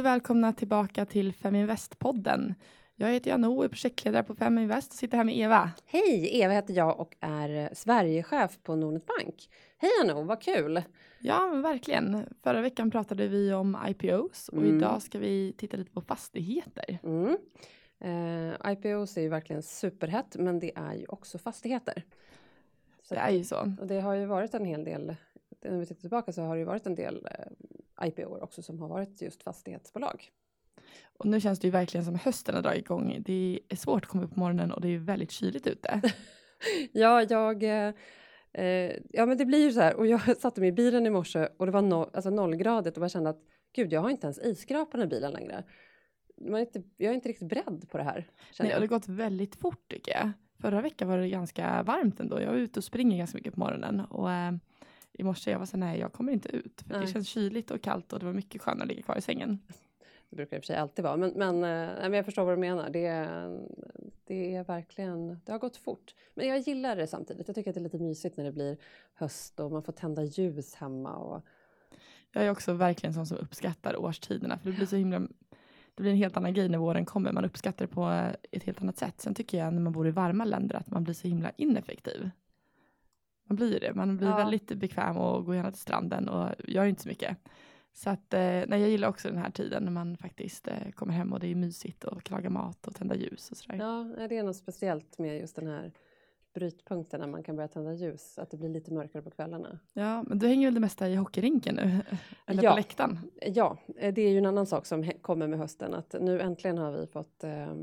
och välkomna tillbaka till Feminvest-podden. Jag heter Janne och är projektledare på Feminvest och sitter här med Eva. Hej, Eva heter jag och är Sverigechef på Nordnet Bank. Hej Anno, vad kul! Ja, verkligen. Förra veckan pratade vi om IPOs och mm. idag ska vi titta lite på fastigheter. Mm. Eh, IPOs är ju verkligen superhett, men det är ju också fastigheter. Så det är ju så. Och det har ju varit en hel del, när vi tittar tillbaka så har det ju varit en del eh, IPO också som har varit just fastighetsbolag. Och nu känns det ju verkligen som hösten har dragit igång. Det är svårt att komma upp på morgonen och det är väldigt kyligt ute. ja, jag eh, ja men det blir ju så här och jag satte mig i bilen i morse och det var no, alltså nollgradigt och jag kände att gud jag har inte ens isskrapan i bilen längre. Man är inte, jag är inte riktigt beredd på det här. Nej, det har gått väldigt fort tycker jag. Förra veckan var det ganska varmt ändå. Jag var ute och springer ganska mycket på morgonen och eh, i morse jag var så nej jag kommer inte ut för nej. det känns kyligt och kallt och det var mycket skönare att ligga kvar i sängen. Det brukar i och för sig alltid vara, men, men, eh, men jag förstår vad du menar. Det, det är verkligen, det har gått fort. Men jag gillar det samtidigt. Jag tycker att det är lite mysigt när det blir höst och man får tända ljus hemma. Och... Jag är också verkligen sån som uppskattar årstiderna för det blir så himla det blir en helt annan grej när våren kommer. Man uppskattar det på ett helt annat sätt. Sen tycker jag när man bor i varma länder att man blir så himla ineffektiv. Man blir det. Man blir ja. väldigt bekväm och går gärna till stranden och gör inte så mycket. Så att, eh, nej, jag gillar också den här tiden när man faktiskt eh, kommer hem och det är mysigt och laga mat och tända ljus och sådär. Ja, det är något speciellt med just den här brytpunkten när man kan börja tända ljus, att det blir lite mörkare på kvällarna. Ja, men du hänger väl det mesta i hockeyrinken nu? Eller ja, på läktaren? Ja, det är ju en annan sak som kommer med hösten, att nu äntligen har vi fått eh,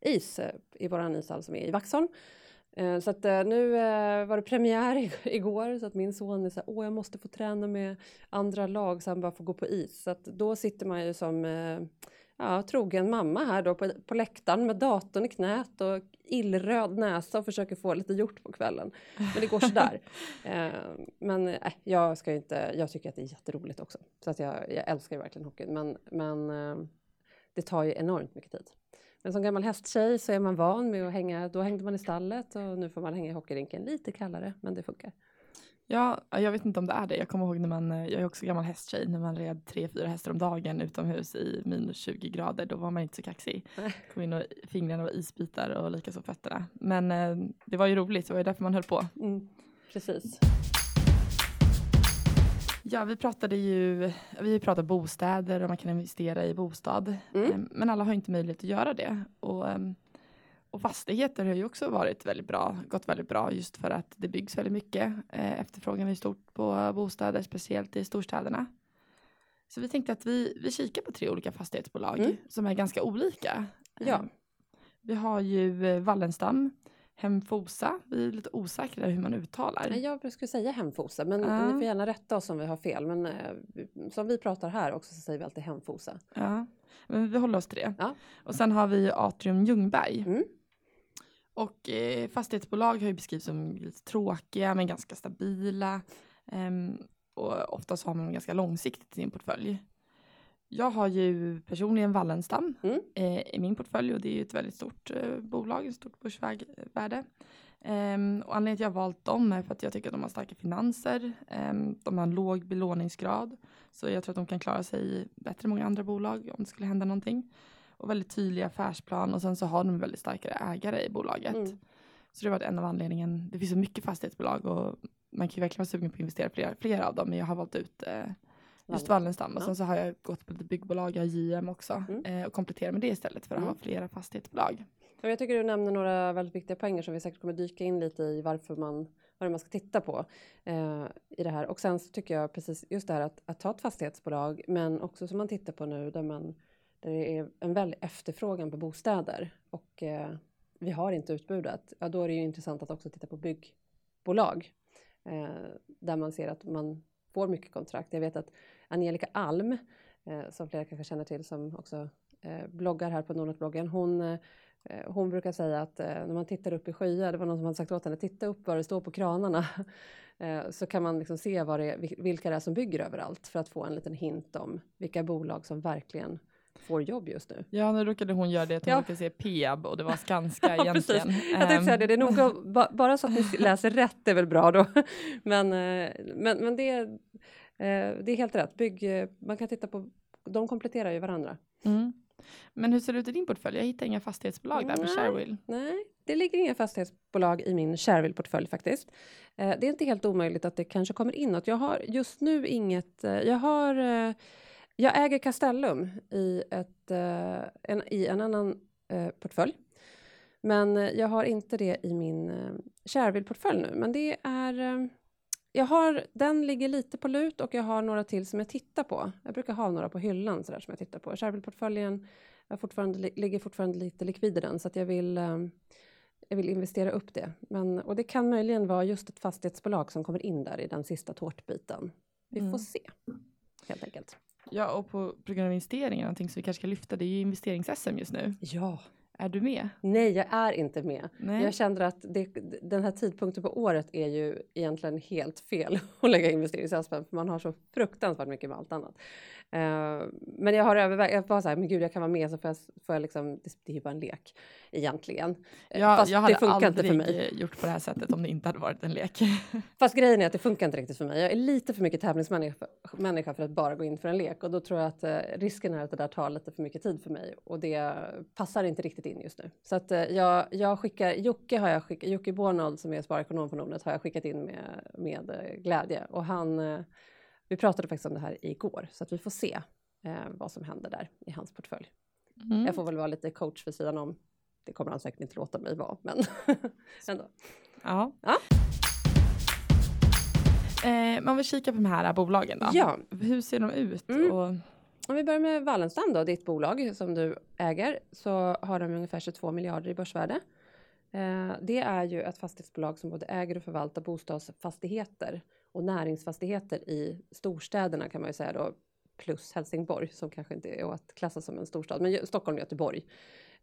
is eh, i våran ishall som är i Vaxholm. Eh, så att eh, nu eh, var det premiär igår så att min son är så här, åh jag måste få träna med andra lag så han bara får gå på is. Så att då sitter man ju som ja, trogen mamma här då på, på läktaren med datorn i knät och illröd näsa och försöker få lite gjort på kvällen. Men det går sådär. men äh, jag ska inte, jag tycker att det är jätteroligt också. Så att jag, jag älskar ju verkligen hockeyn men, men det tar ju enormt mycket tid. Men som gammal hästtjej så är man van med att hänga, då hängde man i stallet och nu får man hänga i hockeyrinken lite kallare, men det funkar. Ja, jag vet inte om det är det. Jag kommer ihåg när man, jag är också gammal hästtjej, när man red tre, fyra hästar om dagen utomhus i minus 20 grader, då var man inte så kaxig. Kom in och fingrarna var isbitar och likaså fötterna. Men eh, det var ju roligt, det var ju därför man höll på. Mm, precis. Ja, vi pratade ju, vi pratade bostäder och man kan investera i bostad. Mm. Ehm, men alla har inte möjlighet att göra det. Och, ehm, och fastigheter har ju också varit väldigt bra, gått väldigt bra just för att det byggs väldigt mycket. Eh, efterfrågan är stort på bostäder, speciellt i storstäderna. Så vi tänkte att vi, vi kikar på tre olika fastighetsbolag mm. som är ganska olika. Ja. Ehm, vi har ju eh, Wallenstam Hemfosa. Vi är lite osäkra hur man uttalar. Jag skulle säga Hemfosa, men uh. ni får gärna rätta oss om vi har fel. Men eh, som vi pratar här också så säger vi alltid Hemfosa. Ja, men vi håller oss till det. Ja. Och sen har vi Atrium Ljungberg. Mm. Och eh, fastighetsbolag har ju beskrivits som lite tråkiga men ganska stabila. Um, och oftast har man ganska långsiktigt i sin portfölj. Jag har ju personligen Wallenstam mm. eh, i min portfölj och det är ju ett väldigt stort eh, bolag, ett stort börsvärde. Um, och anledningen till att jag valt dem är för att jag tycker att de har starka finanser. Um, de har en låg belåningsgrad. Så jag tror att de kan klara sig bättre än många andra bolag om det skulle hända någonting. Och väldigt tydlig affärsplan och sen så har de väldigt starka ägare i bolaget. Mm. Så det varit en av anledningarna. Det finns så mycket fastighetsbolag och man kan ju verkligen vara sugen på att investera i flera, flera av dem. Men jag har valt ut eh, Just Wallenstam och sen så har jag gått på lite byggbolag, jag har JM också mm. eh, och kompletterar med det istället för att mm. ha flera fastighetsbolag. Jag tycker du nämner några väldigt viktiga poänger som vi säkert kommer dyka in lite i varför man vad man ska titta på eh, i det här. Och sen så tycker jag precis just det här att, att ta ett fastighetsbolag men också som man tittar på nu där man där det är en väldig efterfrågan på bostäder och eh, vi har inte utbudet. Ja, då är det ju intressant att också titta på byggbolag eh, där man ser att man får mycket kontrakt. Jag vet att Angelica Alm, eh, som flera kanske känner till, som också eh, bloggar här på Nordnet-bloggen, hon, eh, hon brukar säga att när man tittar upp i skyar, det var någon som hade sagt åt henne, titta upp vad det står på kranarna, så kan man liksom se vad det vilka det är som bygger överallt för att få en liten hint om vilka bolag som verkligen får jobb just nu. Ja, nu råkade hon göra det att hon ja. råkade se Peab och det var Skanska egentligen. Jag tänkte säga det, det är nog ehm. bara så att ni läser rätt är väl bra då. Men, men, men det, det är helt rätt. Bygg, man kan titta på de kompletterar ju varandra. Mm. Men hur ser det ut i din portfölj? Jag hittar inga fastighetsbolag där på. Sharewill. Nej, det ligger inga fastighetsbolag i min Sharewill-portfölj faktiskt. Eh, det är inte helt omöjligt att det kanske kommer in något. Jag har just nu inget, eh, jag har, eh, jag äger Castellum i, ett, eh, en, i en annan eh, portfölj. Men eh, jag har inte det i min eh, Sharewill-portfölj nu. Men det är, eh, jag har, den ligger lite på lut och jag har några till som jag tittar på. Jag brukar ha några på hyllan så där som jag tittar på. Sharewill-portföljen jag fortfarande, li- ligger fortfarande lite likvid i den så att jag vill, eh, jag vill investera upp det. Men, och det kan möjligen vara just ett fastighetsbolag som kommer in där i den sista tårtbiten. Vi Mm. får se, helt enkelt. Ja, och på, på grund av investeringar, någonting som vi kanske ska lyfta, det är ju investerings-SM just nu. Ja. Är du med? Nej, jag är inte med. Nej. Jag känner att det, den här tidpunkten på året är ju egentligen helt fel att lägga investeringsaspen för man har så fruktansvärt mycket med allt annat. Eh, men jag har övervägt, jag var så här, men gud jag kan vara med så får jag, får jag liksom, det, är ju bara en lek egentligen. Eh, Jag, Fast jag hade det funkar inte aldrig för mig. gjort på det här sättet om det inte hade varit en lek. Fast grejen är att det funkar inte riktigt för mig. Jag är lite för mycket tävlingsmänniska människa för att bara gå in för en lek och då tror jag att eh, risken är att det där tar lite för mycket tid för mig och det passar inte riktigt in just nu. Så att eh, jag, jag skickar, Jocke har jag skickat, Jocke Bornold som är sparekonom på Nordnet har jag skickat in med, med eh, glädje och han, eh, vi pratade faktiskt om det här igår så att vi får se eh, vad som händer där i hans portfölj. Mm. Jag får väl vara lite coach vid sidan om. Det kommer han säkert inte låta mig vara, men ändå. Ja. Ja. Eh, man vill kika på de här bolagen då. Ja. Hur ser de ut? Mm. Och, om vi börjar med Wallenstam då, ditt bolag som du äger, så har de ungefär 22 miljarder i börsvärde. Eh, det är ju ett fastighetsbolag som både äger och förvaltar bostadsfastigheter och näringsfastigheter i storstäderna kan man ju säga då, plus Helsingborg som kanske inte är att klassa som en storstad, men Stockholm och Göteborg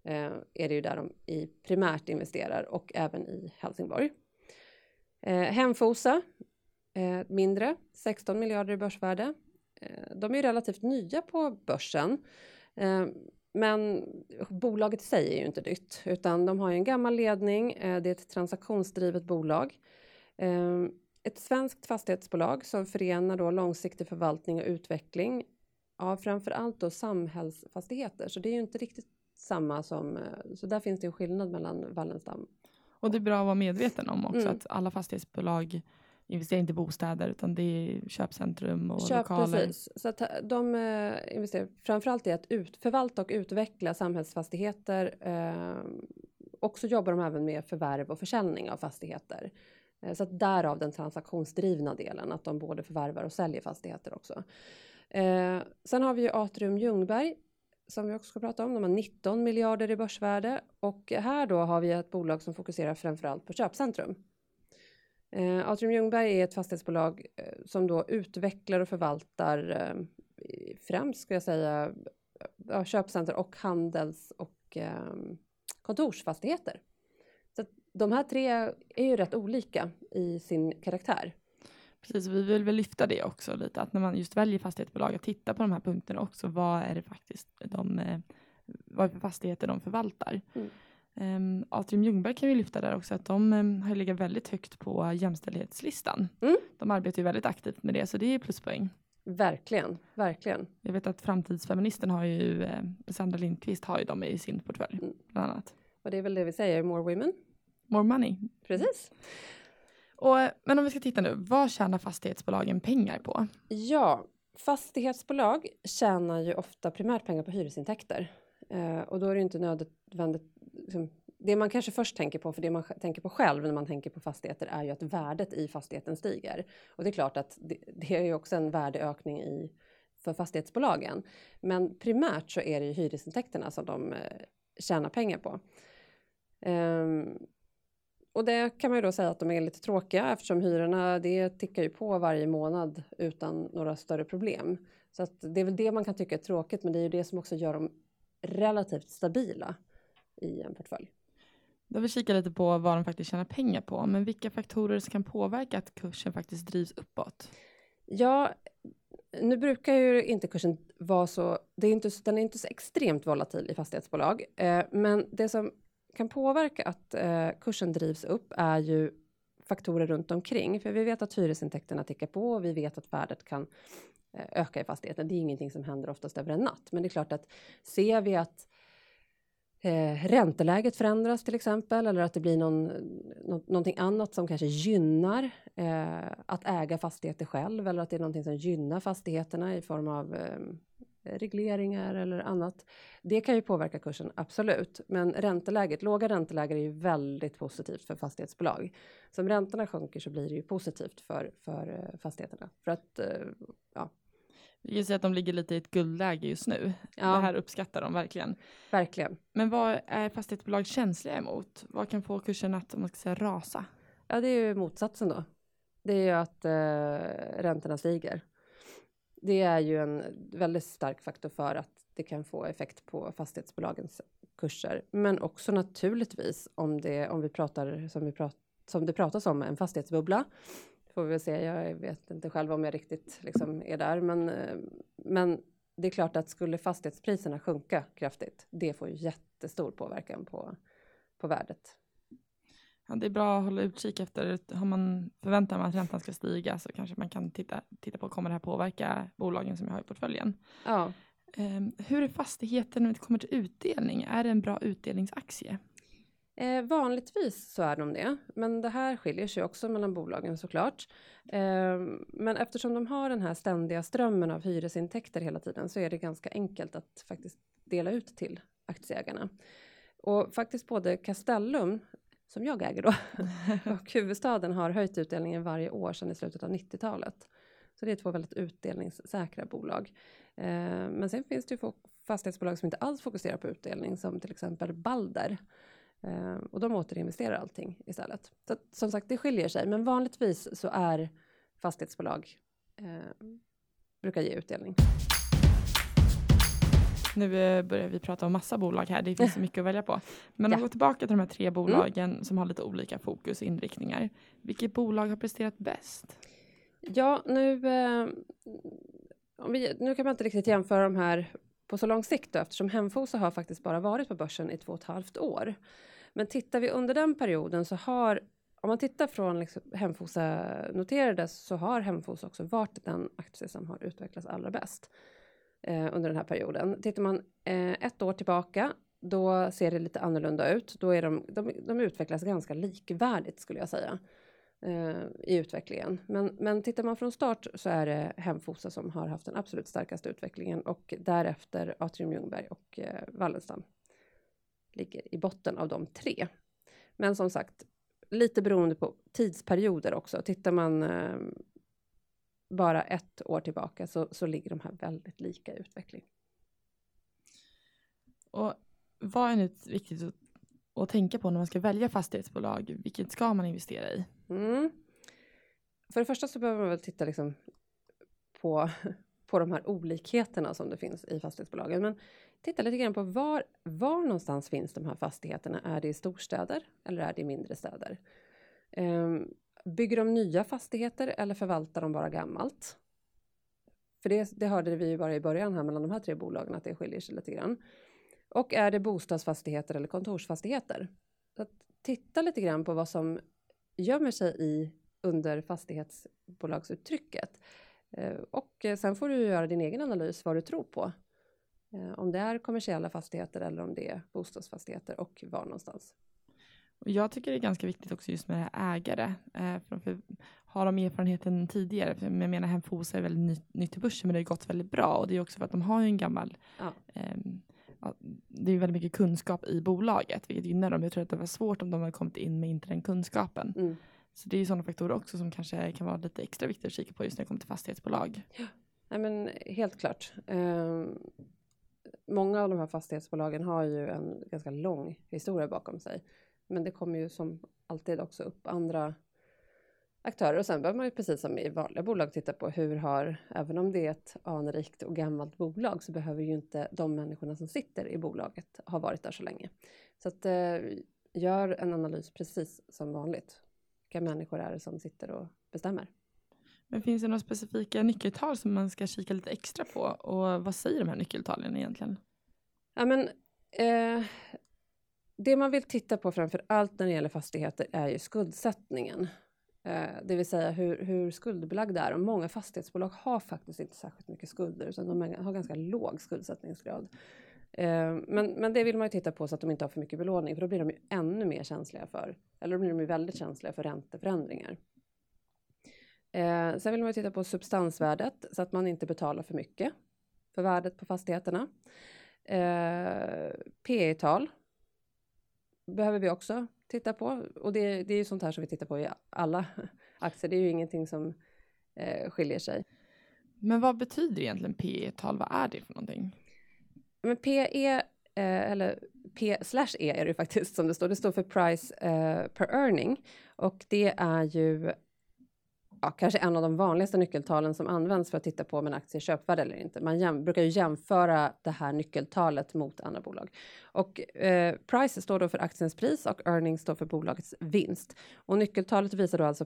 eh, är det ju där de i primärt investerar och även i Helsingborg. Eh, Hemfosa, eh, mindre, 16 miljarder i börsvärde. Eh, De är ju relativt nya på börsen. Eh, Men bolaget i sig är ju inte nytt, utan de har ju en gammal ledning. eh, Det är ett transaktionsdrivet bolag. Ett svenskt fastighetsbolag som förenar då långsiktig förvaltning och utveckling av framför allt då samhällsfastigheter. Så det är ju inte riktigt samma som, så där finns det en skillnad mellan Wallenstam. och det är bra att vara medveten om också Mm. att alla fastighetsbolag investerar inte i bostäder utan det är köpcentrum och Köp, lokaler. precis. Så att eh, de eh, investerar framförallt i att ut, förvalta och utveckla samhällsfastigheter. Eh, och så jobbar de även med förvärv och försäljning av fastigheter. Eh, så att därav den transaktionsdrivna delen, att de både förvärvar och säljer fastigheter också. Eh, sen har vi ju Atrium Ljungberg som vi också ska prata om. De har 19 miljarder i börsvärde och här då har vi ett bolag som fokuserar framförallt på köpcentrum. Eh, Atrium Ljungberg är ett fastighetsbolag eh, som då utvecklar och förvaltar eh, främst ska jag säga köpcenter och handels och eh, kontorsfastigheter. Så de här tre är ju rätt olika i sin karaktär. Precis, vi vill väl lyfta det också lite att när man just väljer fastighetsbolag att titta på de här punkterna också. Vad är det faktiskt de, eh, vad är fastigheter de förvaltar? Mm. Um, Atrium Ljungberg kan vi lyfta där också att de um, har legat väldigt högt på jämställdhetslistan. Mm. De arbetar ju väldigt aktivt med det så det är pluspoäng. Verkligen, verkligen. Jag vet att framtidsfeministen har ju, eh, Sandra Lindqvist har ju dem i sin portfölj Mm. bland annat. Och det är väl det vi säger, more women. More money. Precis. Och, men om vi ska titta nu, vad tjänar fastighetsbolagen pengar på? Ja, fastighetsbolag tjänar ju ofta primärt pengar på hyresintäkter. Eh, och då är det inte nödvändigt... Liksom, det man kanske först tänker på, för det man tänker på själv när man tänker på fastigheter är ju att värdet i fastigheten stiger. Och det är klart att det, det är ju också en värdeökning i, för fastighetsbolagen. Men primärt så är det ju hyresintäkterna som de eh, tjänar pengar på. Um, och det kan man ju då säga att de är lite tråkiga eftersom hyrorna det tickar ju på varje månad utan några större problem. Så att det är väl det man kan tycka är tråkigt men det är ju det som också gör dem relativt stabila i en portfölj. Då vill vi kika lite på vad de faktiskt tjänar pengar på. Men vilka faktorer som kan påverka att kursen faktiskt drivs uppåt? Ja, nu brukar ju inte kursen vara så, det är inte, den är inte så extremt volatil i fastighetsbolag, eh, men det som kan påverka att eh, kursen drivs upp är ju faktorer runt omkring. För vi vet att hyresintäkterna tickar på och vi vet att värdet kan eh, öka i fastigheten. Det är ingenting som händer oftast över en natt. Men det är klart att ser vi att eh, ränteläget förändras till exempel eller att det blir någon, nå någonting annat som kanske gynnar eh, att äga fastigheter själv eller att det är någonting som gynnar fastigheterna i form av eh, regleringar eller annat. Det kan ju påverka kursen, absolut. Men ränteläget, låga räntelägen är ju väldigt positivt för fastighetsbolag. Så om räntorna sjunker så blir det ju positivt för, för eh, fastigheterna. För att, eh, ja. Vi kan säga att de ligger lite i ett guldläge just nu. Ja. Det här uppskattar de verkligen. Verkligen. Men vad är fastighetsbolag känsliga emot? Vad kan få kursen att, om man ska säga, rasa? Ja, det är ju motsatsen då. Det är ju att eh, räntorna stiger det är ju en väldigt stark faktor för att det kan få effekt på fastighetsbolagens kurser. Men också naturligtvis om, det, om vi pratar som, vi prat, som det pratas om, en fastighetsbubbla. Får vi väl se, jag vet inte själv om jag riktigt liksom är där. Men, men det är klart att skulle fastighetspriserna sjunka kraftigt, det får jättestor påverkan på, på värdet ja, det är bra att hålla utkik efter, har man förväntar man att räntan ska stiga så kanske man kan titta, titta på, kommer det här påverka bolagen som jag har i portföljen? Ja. Um, hur är fastigheten när det kommer till utdelning? Är det en bra utdelningsaktie? Eh, vanligtvis så är de det, men det här skiljer sig också mellan bolagen såklart. Eh, men eftersom de har den här ständiga strömmen av hyresintäkter hela tiden så är det ganska enkelt att faktiskt dela ut till aktieägarna. Och faktiskt både Castellum som jag äger då. och huvudstaden har höjt utdelningen varje år sedan i slutet av 90-talet. Så det är två väldigt utdelningssäkra bolag. Eh, men sen finns det ju fastighetsbolag som inte alls fokuserar på utdelning som till exempel Balder. Eh, och de återinvesterar allting istället. Så som sagt, det skiljer sig. Men vanligtvis så är fastighetsbolag eh, brukar ge utdelning. Nu eh, börjar vi prata om massa bolag här, det finns så mycket att välja på. Men ja. om vi går tillbaka till de här tre bolagen mm. som har lite olika fokus och inriktningar. Vilket bolag har presterat bäst? Ja, nu, eh, vi, nu kan man inte riktigt jämföra de här på så lång sikt då, eftersom Hemfosa har faktiskt bara varit på börsen i två och ett halvt år. Men tittar vi under den perioden så har om man tittar från liksom Hemfosa noterades så har Hemfosa också varit den aktie som har utvecklats allra bäst eh, under den här perioden. Tittar man eh, ett år tillbaka, då ser det lite annorlunda ut. Då är de, de, de utvecklas ganska likvärdigt skulle jag säga eh, i utvecklingen. Men, men tittar man från start så är det Hemfosa som har haft den absolut starkaste utvecklingen och därefter Atrium Ljungberg och eh, Wallenstam ligger i botten av de tre. Men som sagt, lite beroende på tidsperioder också. Tittar man eh, bara ett år tillbaka så, så ligger de här väldigt lika i utveckling. Och vad är nu viktigt att, att, tänka på när man ska välja fastighetsbolag? Vilket ska man investera i? Mm. För det första så behöver man väl titta liksom på, på de här olikheterna som det finns i fastighetsbolagen. Men titta lite grann på var, var någonstans finns de här fastigheterna? Är det i storstäder eller är det i mindre städer? Um, Bygger de nya fastigheter eller förvaltar de bara gammalt? För det, det hörde vi ju bara i början här mellan de här tre bolagen att det skiljer sig lite grann. Och är det bostadsfastigheter eller kontorsfastigheter? Så att titta lite grann på vad som gömmer sig i under fastighetsbolagsuttrycket. Ehm, och sen får du göra din egen analys vad du tror på. Eh, om det är kommersiella fastigheter eller om det är bostadsfastigheter och var någonstans. Jag tycker det är ganska viktigt också just med ägare. Eh, för, för, har de erfarenheten tidigare? För jag menar Hemfosa är väldigt ny, nytt till börsen men det har gått väldigt bra och det är också för att de har en gammal ja. eh, det är väldigt mycket kunskap i bolaget vilket gynnar dem. Jag tror att det var svårt om de hade kommit in med inte den kunskapen. Mm. Så det är sådana faktorer också som kanske kan vara lite extra viktiga att kika på just när det kommer till fastighetsbolag. Ja, Nej, men helt klart. Eh, många av de här fastighetsbolagen har ju en ganska lång historia bakom sig. Men det kommer ju som alltid också upp andra aktörer och sen behöver man ju precis som i vanliga bolag titta på hur har, även om det är ett anrikt och gammalt bolag så behöver ju inte de människorna som sitter i bolaget ha varit där så länge. Så att eh, gör en analys precis som vanligt. Vilka människor är det som sitter och bestämmer? Men finns det några specifika nyckeltal som man ska kika lite extra på och vad säger de här nyckeltalen egentligen? Ja men eh, det man vill titta på framför allt när det gäller fastigheter är ju skuldsättningen. Eh, det vill säga hur, hur skuldbelagda är Och Många fastighetsbolag har faktiskt inte särskilt mycket skulder utan de har ganska låg skuldsättningsgrad. Eh, men, men det vill man ju titta på så att de inte har för mycket belåning för då blir de ju ännu mer känsliga för, eller då blir de ju väldigt känsliga för ränteförändringar. Eh, sen vill man ju titta på substansvärdet så att man inte betalar för mycket för värdet på fastigheterna. Eh, P tal behöver vi också titta på och det, det är ju sånt här som vi tittar på i alla aktier. Det är ju ingenting som eh, skiljer sig. Men vad betyder egentligen P tal Vad är det för någonting? Men PE, eh, eller P slash E är det faktiskt som det står. Det står för price eh, per earning och det är ju ja, kanske en av de vanligaste nyckeltalen som används för att titta på om en aktie är köpvärd eller inte. Man jäm, brukar ju jämföra det här nyckeltalet mot andra bolag. Och eh, price står då för aktiens pris och earnings står för bolagets vinst. Och nyckeltalet visar då alltså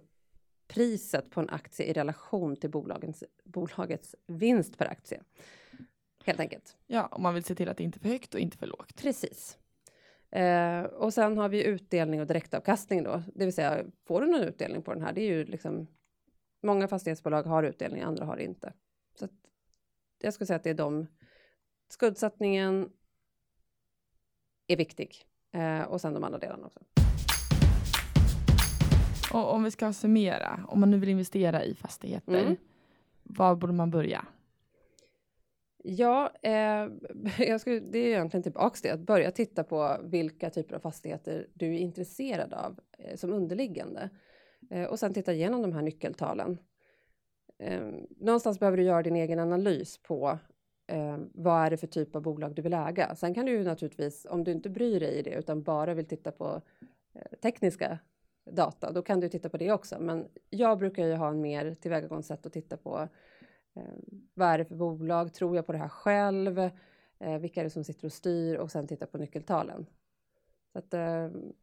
priset på en aktie i relation till bolagens, bolagets vinst per aktie. Helt enkelt. Ja, om man vill se till att det inte är för högt och inte för lågt. Precis. Eh, och sen har vi utdelning och direktavkastning då, det vill säga får du någon utdelning på den här? Det är ju liksom Många fastighetsbolag har utdelning, andra har inte. Så att, jag skulle säga att det är de. Skuldsättningen är viktig eh, och sen de andra delarna också. Och om vi ska summera, om man nu vill investera i fastigheter, mm. var borde man börja? Ja, eh, jag skulle, det är egentligen tillbaka till att börja titta på vilka typer av fastigheter du är intresserad av eh, som underliggande. Eh, och sen titta igenom de här nyckeltalen. Ehm, någonstans behöver du göra din egen analys på eh, vad är det för typ av bolag du vill äga. Sen kan du ju naturligtvis, om du inte bryr dig i det utan bara vill titta på eh, tekniska data, då kan du titta på det också. Men jag brukar ju ha en mer tillvägagångssätt att titta på ehm, vad är det för bolag? Tror jag på det här själv? Eh, vilka är det som sitter och styr? Och sen titta på nyckeltalen. Så att, ehm,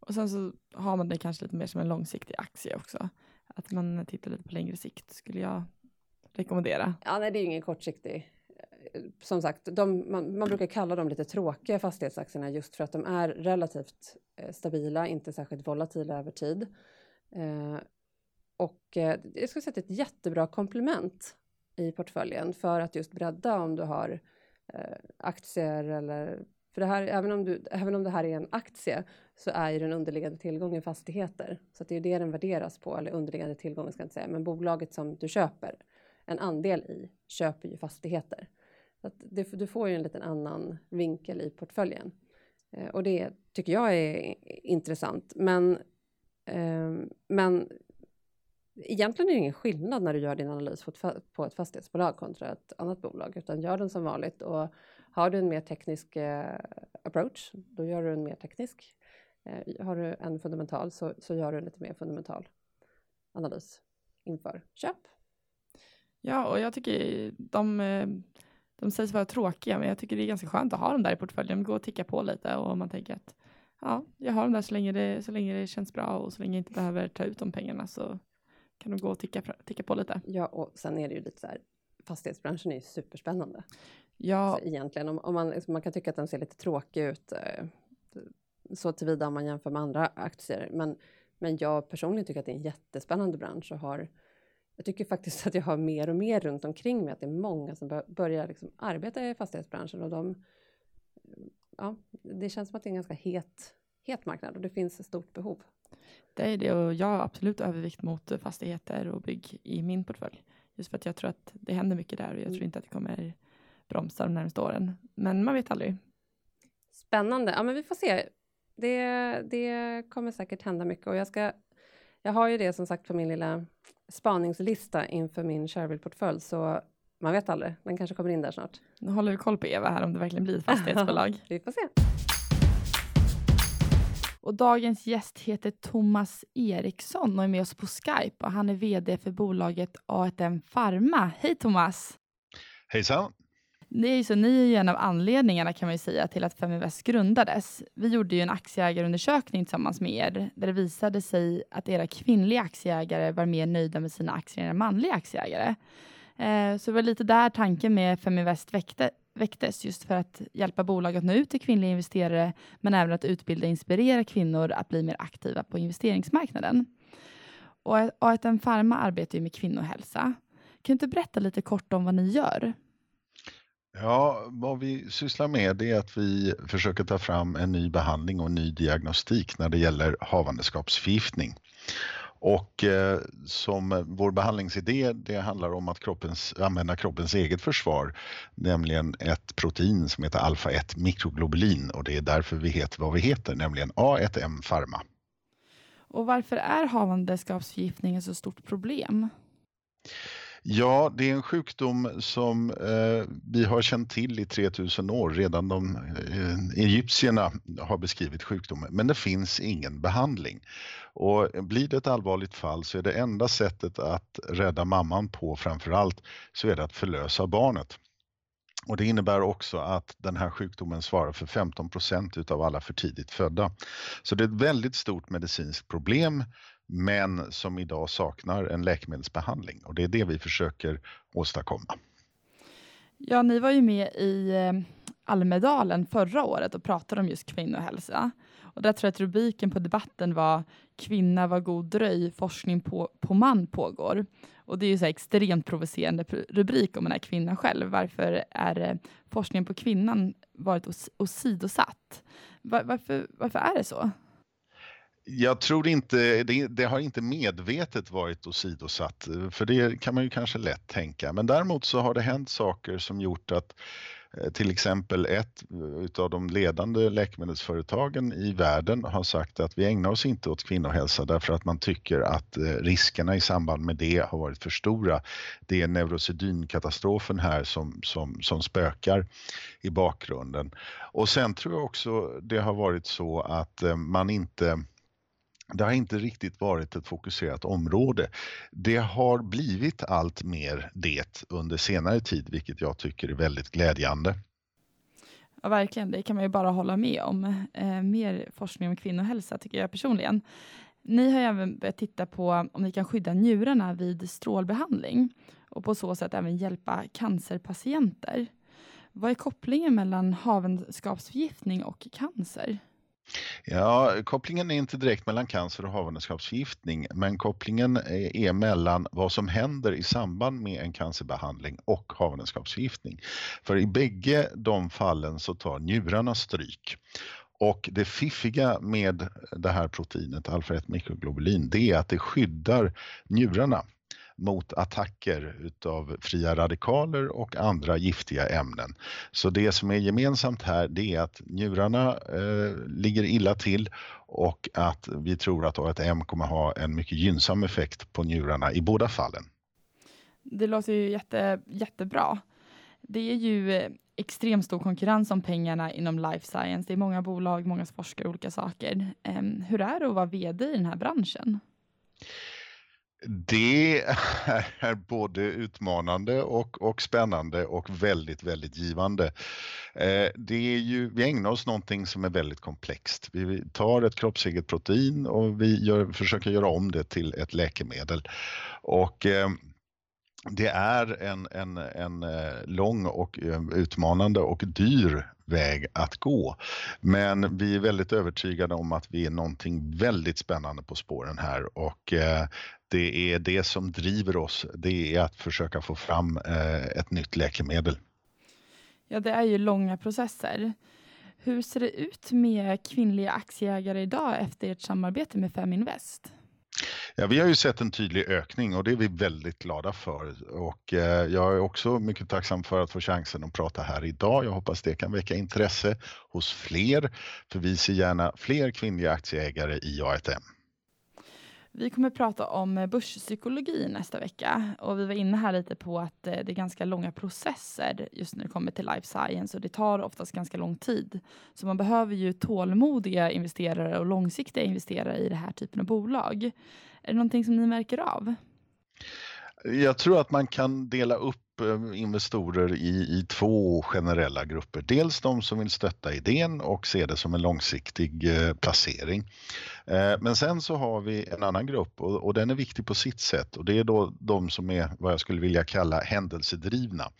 och sen så har man det kanske lite mer som en långsiktig aktie också. Att man tittar lite på längre sikt skulle jag rekommendera. Ja, nej, det är ju ingen kortsiktig. Som sagt, de, man, man, brukar kalla dem lite tråkiga fastighetsaktierna just för att de är relativt eh, stabila, inte särskilt volatila över tid. Eh, och eh, jag skulle säga att det är ett jättebra komplement i portföljen för att just bredda om du har eh, aktier eller för det här, även om, du, även om det här är en aktie så är ju den underliggande tillgången fastigheter. Så det är det den värderas på, eller underliggande tillgången ska jag inte säga, men bolaget som du köper en andel i köper ju fastigheter. Så det, du får ju en liten annan vinkel i portföljen. Eh, och det tycker jag är intressant. Men, eh, men egentligen är det ingen skillnad när du gör din analys på ett, på ett fastighetsbolag kontra ett annat bolag, utan gör den som vanligt. Och har du en mer teknisk eh, approach, då gör du en mer teknisk. Eh, har du en fundamental så, så gör du en lite mer fundamental analys inför köp. Ja, och jag tycker de, eh, de sägs vara tråkiga, men jag tycker det är ganska skönt att ha dem där i portföljen. Gå och ticka på lite och man tänker att ja, jag har dem där så länge det, så länge det känns bra och så länge jag inte behöver ta ut de pengarna så kan de gå och ticka, ticka på lite. Ja, och sen är det ju lite så här, fastighetsbranschen är ju superspännande. Ja. Så egentligen, om, om man, liksom, man kan tycka att den ser lite tråkig ut eh, så tillvida om man jämför med andra aktier. Men, men jag personligen tycker att det är en jättespännande bransch och har jag tycker faktiskt att jag har mer och mer runt omkring mig att det är många som börjar liksom arbeta i fastighetsbranschen och de, ja, det känns som att det är en ganska het, het marknad och det finns ett stort behov. Det är det och jag har absolut övervikt mot fastigheter och bygg i min portfölj. Just för att jag tror att det händer mycket där och jag mm. tror inte att det kommer bromsa de närmaste åren. Men man vet aldrig. Spännande. Ja, men vi får se. Det, det kommer säkert hända mycket och jag ska. Jag har ju det som sagt på min lilla spaningslista inför min Shareville-portfölj, så man vet aldrig. Den kanske kommer in där snart. Nu håller vi koll på Eva här om det verkligen blir ett fastighetsbolag. vi får se. Och dagens gäst heter Thomas Eriksson och är med oss på Skype och han är vd för bolaget A1M Pharma. Hej Thomas! Hejsan! Det är ju så, ni är ju en av anledningarna kan man ju säga till att Feminvest grundades. Vi gjorde ju en aktieägarundersökning tillsammans med er där det visade sig att era kvinnliga aktieägare var mer nöjda med sina aktier än manliga aktieägare. Eh, så det var lite där tanken med Feminvest väckte, väcktes just för att hjälpa bolag att nå ut till kvinnliga investerare men även att utbilda och inspirera kvinnor att bli mer aktiva på investeringsmarknaden. Och ATN Pharma arbetar ju med kvinnohälsa. Kan du inte berätta lite kort om vad ni gör? Ja, vad vi sysslar med det är att vi försöker ta fram en ny behandling och en ny diagnostik när det gäller havandeskapsförgiftning. Och eh, som vår behandlingsidé, det handlar om att kroppens, använda kroppens eget försvar, nämligen ett protein som heter alfa-1 mikroglobulin och det är därför vi heter vad vi heter, nämligen A1M Pharma. Och varför är havandeskapsförgiftning ett så stort problem? Ja, det är en sjukdom som eh, vi har känt till i 3000 år. Redan de eh, egyptierna har beskrivit sjukdomen, men det finns ingen behandling. Och blir det ett allvarligt fall så är det enda sättet att rädda mamman på framför allt så är det att förlösa barnet. Och det innebär också att den här sjukdomen svarar för 15 procent av alla för tidigt födda. Så det är ett väldigt stort medicinskt problem men som idag saknar en läkemedelsbehandling och det är det vi försöker åstadkomma. Ja, ni var ju med i eh, Almedalen förra året och pratade om just kvinnohälsa. Och där tror jag att rubriken på debatten var Kvinna var god dröj, forskning på, på man pågår. Och det är ju så extremt provocerande rubrik om man är kvinna själv. Varför är eh, forskningen på kvinnan varit os åsidosatt? Var, varför, varför är det så? Jag tror inte, det, det, har inte medvetet varit åsidosatt, för det kan man ju kanske lätt tänka. Men däremot så har det hänt saker som gjort att eh, till exempel ett eh, av de ledande läkemedelsföretagen i världen har sagt att vi ägnar oss inte åt kvinnohälsa därför att man tycker att eh, riskerna i samband med det har varit för stora. Det är neurosedynkatastrofen här som, som, som spökar i bakgrunden. Och sen tror jag också det har varit så att man inte det har inte riktigt varit ett fokuserat område. Det har blivit allt mer det under senare tid, vilket jag tycker är väldigt glädjande. Ja, verkligen. Det kan man ju bara hålla med om. Eh, mer forskning om kvinnohälsa tycker jag personligen. Ni har även börjat titta på om ni kan skydda njurarna vid strålbehandling och på så sätt även hjälpa cancerpatienter. Vad är kopplingen mellan havandeskapsförgiftning och cancer? Ja, kopplingen är inte direkt mellan cancer och havandeskapsförgiftning, men kopplingen är mellan vad som händer i samband med en cancerbehandling och havandeskapsförgiftning. För i bägge de fallen så tar njurarna stryk. Och det fiffiga med det här proteinet, alfa-1 mikroglobulin, det är att det skyddar njurarna mot attacker utav fria radikaler och andra giftiga ämnen. Så det som är gemensamt här det är att njurarna eh, ligger illa till och att vi tror att ATM kommer ha en mycket gynnsam effekt på njurarna i båda fallen. Det låter ju jätte, jättebra. Det är ju eh, extremt stor konkurrens om pengarna inom life science. Det är många bolag, många forskare, olika saker. Ehm, hur är det att vara VD i den här branschen? Det är både utmanande och, och spännande och väldigt, väldigt givande. Eh, det är ju, vi ägnar oss någonting som är väldigt komplext. Vi tar ett kroppseget protein och vi gör, försöker göra om det till ett läkemedel. Och eh, det är en, en, en eh, lång och utmanande och dyr väg att gå. Men vi är väldigt övertygade om att vi är någonting väldigt spännande på spåren här och det är det som driver oss. Det är att försöka få fram eh, ett nytt läkemedel. Ja, det är ju långa processer. Hur ser det ut med kvinnliga aktieägare idag efter ert samarbete med Feminvest? Ja, vi har ju sett en tydlig ökning och det är vi väldigt glada för. Och eh, jag är också mycket tacksam för att få chansen att prata här idag. Jag hoppas det kan väcka intresse hos fler, för vi ser gärna fler kvinnliga aktieägare i A1M. Vi kommer prata om eh, börspsykologi nästa vecka och vi var inne här lite på att eh, det är ganska långa processer just när det kommer till life science och det tar oftast ganska lång tid. Så man behöver ju tålmodiga investerare och långsiktiga investerare i den här typen av bolag. Är det någonting som ni märker av? Jag tror att man kan dela upp Eh, investorer i, i två generella grupper. Dels de som vill stötta idén och se det som en långsiktig eh, placering. Eh, men sen så har vi en annan grupp och, och, den är viktig på sitt sätt och det är då de som är vad jag skulle vilja kalla händelsedrivna.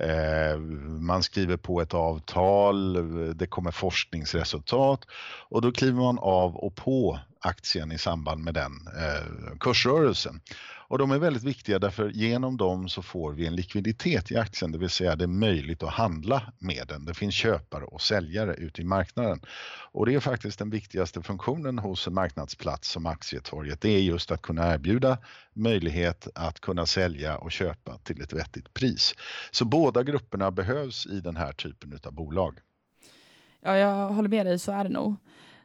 Eh, man skriver på ett avtal, det kommer forskningsresultat och då kliver man av och på aktien i samband med den eh, kursrörelsen. Och de är väldigt viktiga därför genom dem så får vi en likviditet i aktien, det vill säga det är möjligt att handla med den. Det finns köpare och säljare ute i marknaden. Och det är faktiskt den viktigaste funktionen hos en marknadsplats som Aktietorget. Det är just att kunna erbjuda möjlighet att kunna sälja och köpa till ett vettigt pris. Så båda grupperna behövs i den här typen av bolag. Ja, jag håller med dig, så är det nog.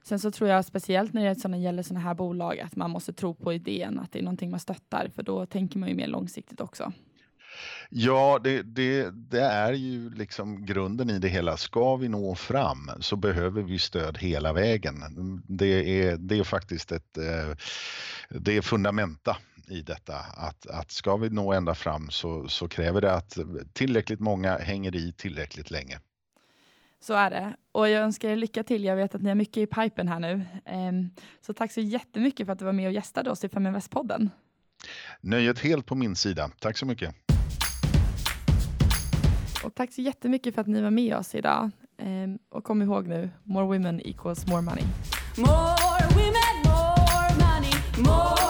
Sen så tror jag speciellt när det gäller sådana här bolag att man måste tro på idén, att det är någonting man stöttar, för då tänker man ju mer långsiktigt också. Ja, det, det, det, är ju liksom grunden i det hela. Ska vi nå fram så behöver vi stöd hela vägen. Det är, det är faktiskt ett eh, det är fundamenta i detta. Att, att ska vi nå ända fram så, så kräver det att tillräckligt många hänger i tillräckligt länge. Så är det. Och jag önskar er lycka till. Jag vet att ni har mycket i pipen här nu. Ehm, så tack så jättemycket för att du var med och gästade oss i Feminvest-podden. Nöjet helt på min sida. Tack så mycket. Och tack så jättemycket för att ni var med oss idag. Ehm, och kom ihåg nu, more women equals more money. More women, more money, more